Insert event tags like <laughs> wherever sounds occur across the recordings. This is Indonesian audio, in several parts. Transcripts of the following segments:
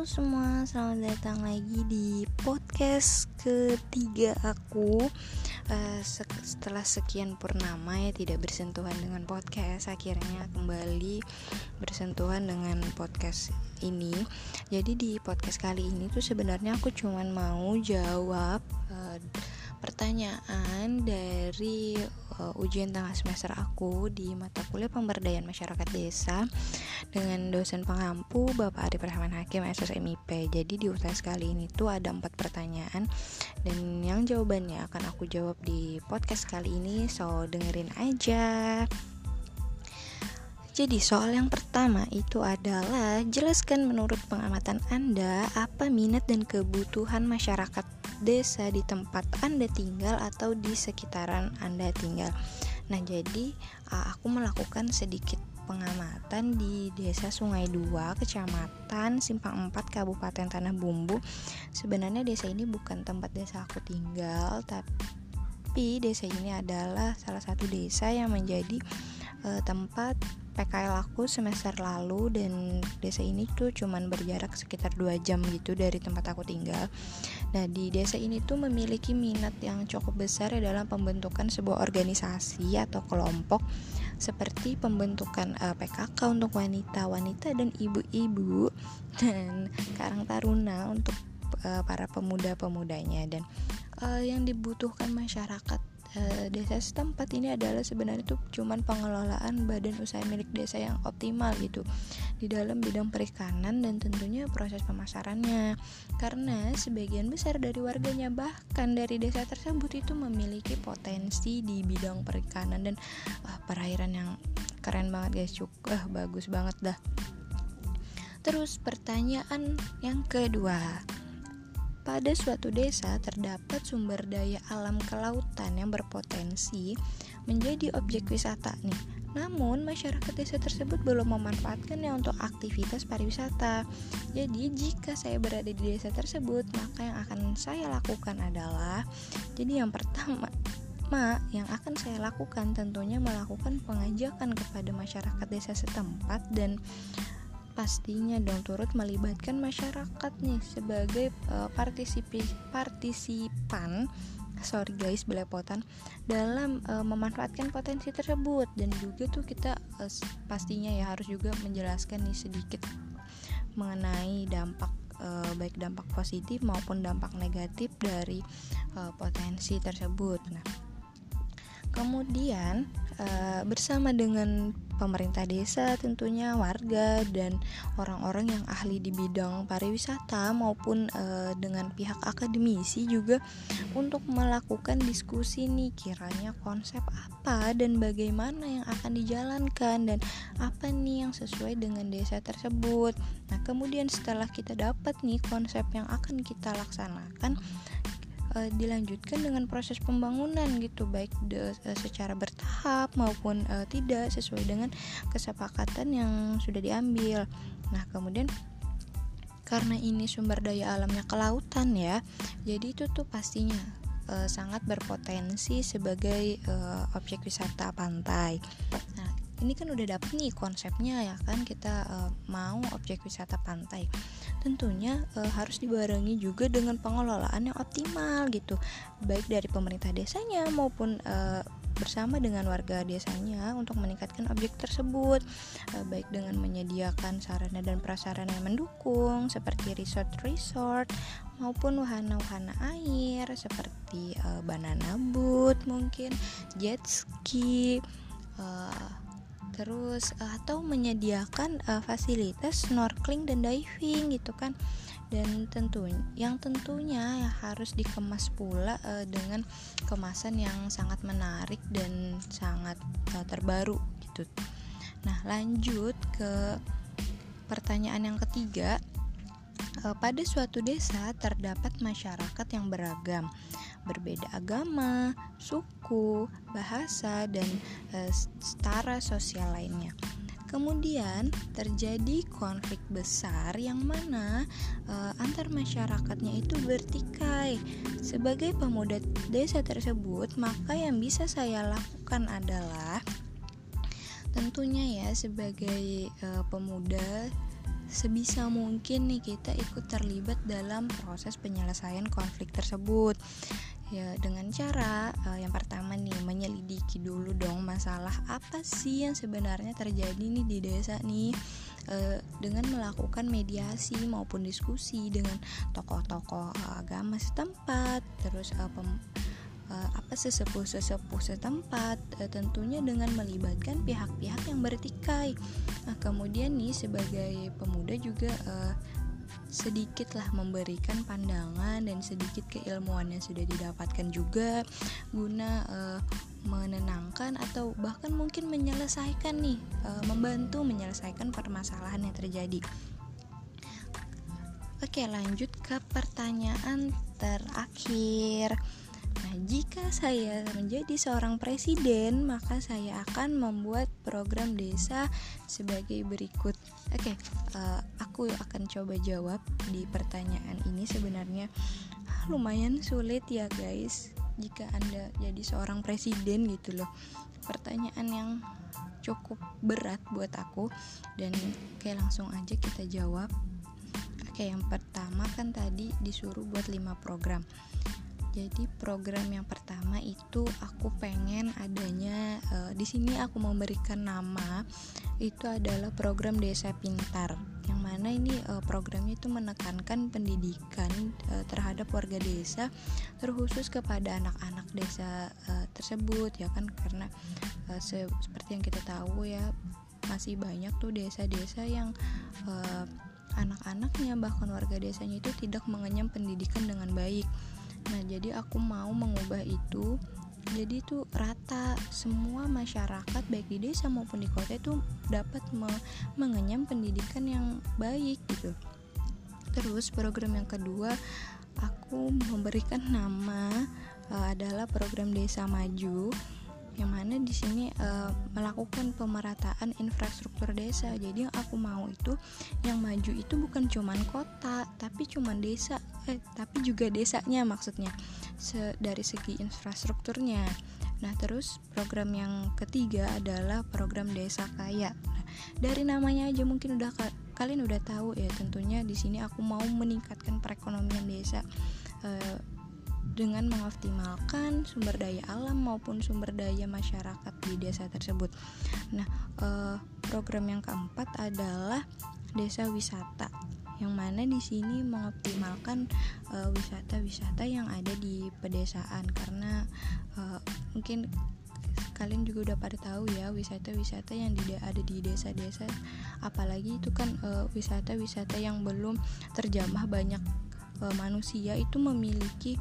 Semua, selamat datang lagi di podcast ketiga aku. Uh, Setelah sekian purnama ya tidak bersentuhan dengan podcast Akhirnya kembali bersentuhan dengan podcast ini. Jadi di podcast kali ini tuh sebenarnya aku cuman mau jawab uh, pertanyaan dari uh, ujian tengah semester aku di mata kuliah pemberdayaan masyarakat desa dengan dosen pengampu Bapak Arif Rahman Hakim SSMIP. Jadi di UTS kali ini tuh ada empat pertanyaan dan yang jawabannya akan aku jawab di podcast kali ini. So dengerin aja. Jadi soal yang pertama itu adalah jelaskan menurut pengamatan Anda apa minat dan kebutuhan masyarakat desa di tempat Anda tinggal atau di sekitaran Anda tinggal. Nah, jadi aku melakukan sedikit pengamatan di Desa Sungai Dua, Kecamatan Simpang 4, Kabupaten Tanah Bumbu. Sebenarnya desa ini bukan tempat desa aku tinggal, tapi desa ini adalah salah satu desa yang menjadi uh, tempat PKL aku semester lalu dan desa ini tuh cuman berjarak sekitar 2 jam gitu dari tempat aku tinggal. Nah, di desa ini tuh memiliki minat yang cukup besar dalam pembentukan sebuah organisasi atau kelompok seperti pembentukan uh, eh, PKK untuk wanita-wanita dan ibu-ibu <laughs> dan Karang Taruna untuk uh, para pemuda-pemudanya. Dan uh, yang dibutuhkan masyarakat e, desa setempat ini adalah sebenarnya itu cuman pengelolaan badan usaha milik desa yang optimal gitu. Di dalam bidang perikanan dan tentunya proses pemasarannya. Karena sebagian besar dari warganya bahkan dari desa tersebut itu memiliki potensi di bidang perikanan. Dan perairan yang keren banget guys. Cuk uh, bagus banget dah. Terus pertanyaan yang kedua pada suatu desa terdapat sumber daya alam kelautan yang berpotensi menjadi objek wisata nih. Namun masyarakat desa tersebut belum memanfaatkannya untuk aktivitas pariwisata. Jadi jika saya berada di desa tersebut, maka yang akan saya lakukan adalah jadi yang pertama Ma, yang akan saya lakukan tentunya melakukan pengajakan kepada masyarakat desa setempat dan pastinya dong turut melibatkan masyarakat nih sebagai uh, partisipi partisipan sorry guys belepotan dalam uh, memanfaatkan potensi tersebut. Dan juga tuh kita uh, pastinya ya harus juga menjelaskan nih sedikit mengenai dampak uh, baik dampak positif maupun dampak negatif dari uh, potensi tersebut. Nah kemudian uh, bersama dengan pemerintah desa tentunya warga dan orang-orang yang ahli di bidang pariwisata maupun e, dengan pihak akademisi juga untuk melakukan diskusi nih kiranya konsep apa dan bagaimana yang akan dijalankan dan apa nih yang sesuai dengan desa tersebut. Nah, kemudian setelah kita dapat nih konsep yang akan kita laksanakan uh, dilanjutkan dengan proses pembangunan gitu baik de, uh, secara bertahap maupun uh, tidak sesuai dengan kesepakatan yang sudah diambil. Nah, kemudian karena ini sumber daya alamnya kelautan ya. Jadi itu tuh pastinya uh, sangat berpotensi sebagai uh, objek wisata pantai. Nah, ini kan udah dapet nih konsepnya ya kan kita uh, mau objek wisata pantai tentunya uh, harus dibarengi juga dengan pengelolaan yang optimal gitu. Baik dari pemerintah desanya maupun uh, bersama dengan warga desanya untuk meningkatkan objek tersebut. Uh, baik dengan menyediakan sarana dan prasarana yang mendukung seperti resort-resort maupun wahana-wahana air seperti uh, banana boat mungkin jet ski uh, terus uh, atau menyediakan uh, fasilitas snorkeling dan diving gitu kan dan tentunya yang tentunya ya harus dikemas pula uh, dengan kemasan yang sangat menarik dan sangat uh, terbaru gitu. Nah, lanjut ke pertanyaan yang ketiga. Pada suatu desa terdapat masyarakat yang beragam berbeda agama, suku, bahasa, dan e, setara sosial lainnya. Kemudian terjadi konflik besar yang mana e, antar masyarakatnya itu bertikai. Sebagai pemuda desa tersebut, maka yang bisa saya lakukan adalah tentunya ya sebagai e, pemuda sebisa mungkin nih kita ikut terlibat dalam proses penyelesaian konflik tersebut. Ya dengan cara uh, yang pertama nih menyelidiki dulu dong masalah apa sih yang sebenarnya terjadi nih di desa nih. Uh, dengan melakukan mediasi maupun diskusi dengan tokoh-tokoh agama setempat terus uh, pem, apa sesepuh-sesepuh setempat uh, tentunya dengan melibatkan pihak-pihak yang bertikai nah kemudian nih sebagai pemuda juga uh, sedikitlah memberikan pandangan dan sedikit keilmuan yang sudah didapatkan juga guna uh, menenangkan atau bahkan mungkin menyelesaikan nih membantu menyelesaikan permasalahan yang terjadi. Oke, lanjut ke pertanyaan terakhir. Nah, jika saya menjadi seorang presiden, maka saya akan membuat program desa sebagai berikut. Oke, uh, aku akan coba jawab di pertanyaan ini sebenarnya lumayan sulit ya, guys. Jika Anda jadi seorang presiden gitu loh. Pertanyaan yang cukup berat buat aku dan kayak langsung aja kita jawab. Oke, yang pertama kan tadi disuruh buat 5 program jadi program yang pertama itu aku pengen adanya uh, di sini aku memberikan nama itu adalah program Desa Pintar. Yang mana ini uh, programnya itu menekankan pendidikan uh, terhadap warga desa terkhusus kepada anak-anak desa uh, tersebut ya kan karena uh, se seperti yang kita tahu ya masih banyak tuh desa-desa yang uh, anak-anaknya bahkan warga desanya itu tidak mengenyam pendidikan dengan baik Nah, jadi aku mau mengubah itu jadi itu rata semua masyarakat baik di desa maupun di kota itu dapat me mengenyam pendidikan yang baik gitu. Terus program yang kedua aku memberikan nama uh, adalah program Desa Maju yang mana di sini uh, melakukan pemerataan infrastruktur desa. Jadi yang aku mau itu yang maju itu bukan cuman kota, tapi cuman desa, eh tapi juga desanya maksudnya se dari segi infrastrukturnya. Nah, terus program yang ketiga adalah program Desa Kaya. Nah, dari namanya aja mungkin udah kalian udah tahu ya, tentunya di sini aku mau meningkatkan perekonomian desa. Uh, dengan mengoptimalkan sumber daya alam maupun sumber daya masyarakat di desa tersebut. Nah, eh, program yang keempat adalah desa wisata yang mana di sini mengoptimalkan eh, wisata-wisata uh, yang ada di pedesaan karena uh, mungkin kalian juga udah pada tahu ya wisata-wisata yang di, ada di desa-desa apalagi itu kan wisata-wisata uh, yang belum terjamah banyak uh, manusia itu memiliki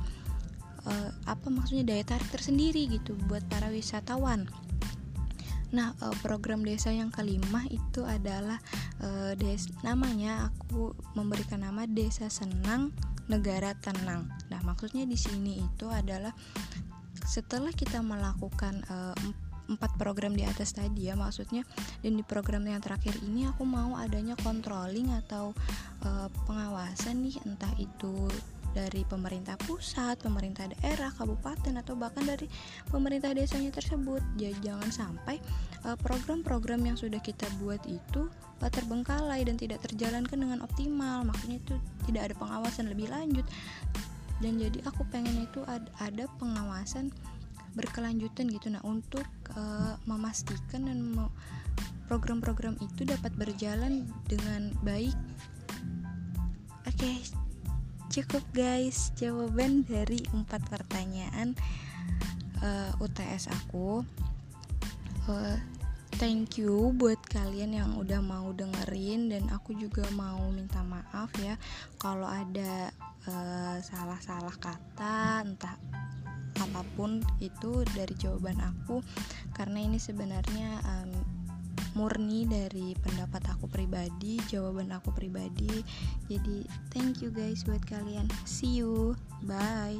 uh, apa maksudnya daya tarik tersendiri gitu buat para wisatawan. Nah, uh, program desa yang kelima itu adalah uh, des namanya aku memberikan nama Desa Senang Negara Tenang. Nah, maksudnya di sini itu adalah setelah kita melakukan uh, empat program di atas tadi ya maksudnya dan di program yang terakhir ini aku mau adanya controlling atau uh, pengawasan nih entah itu dari pemerintah pusat, pemerintah daerah, kabupaten atau bahkan dari pemerintah desanya tersebut. Jadi jangan sampai eh, program-program yang sudah kita buat itu uh, terbengkalai dan tidak terjalankan dengan optimal. Maksudnya itu tidak ada pengawasan lebih lanjut. Dan jadi aku pengen itu ada pengawasan berkelanjutan gitu nah untuk uh, memastikan dan program-program itu dapat berjalan dengan baik. Oke, okay, cukup guys. Jawaban dari empat pertanyaan uh, eh, UTS aku. Uh, thank you buat kalian yang udah mau dengerin dan aku juga mau minta maaf ya kalau ada eh, salah-salah uh, kata entah apa pun itu dari jawaban aku. Karena ini sebenarnya um, murni dari pendapat aku pribadi jawaban aku pribadi. Jadi thank you guys buat kalian. See you. Bye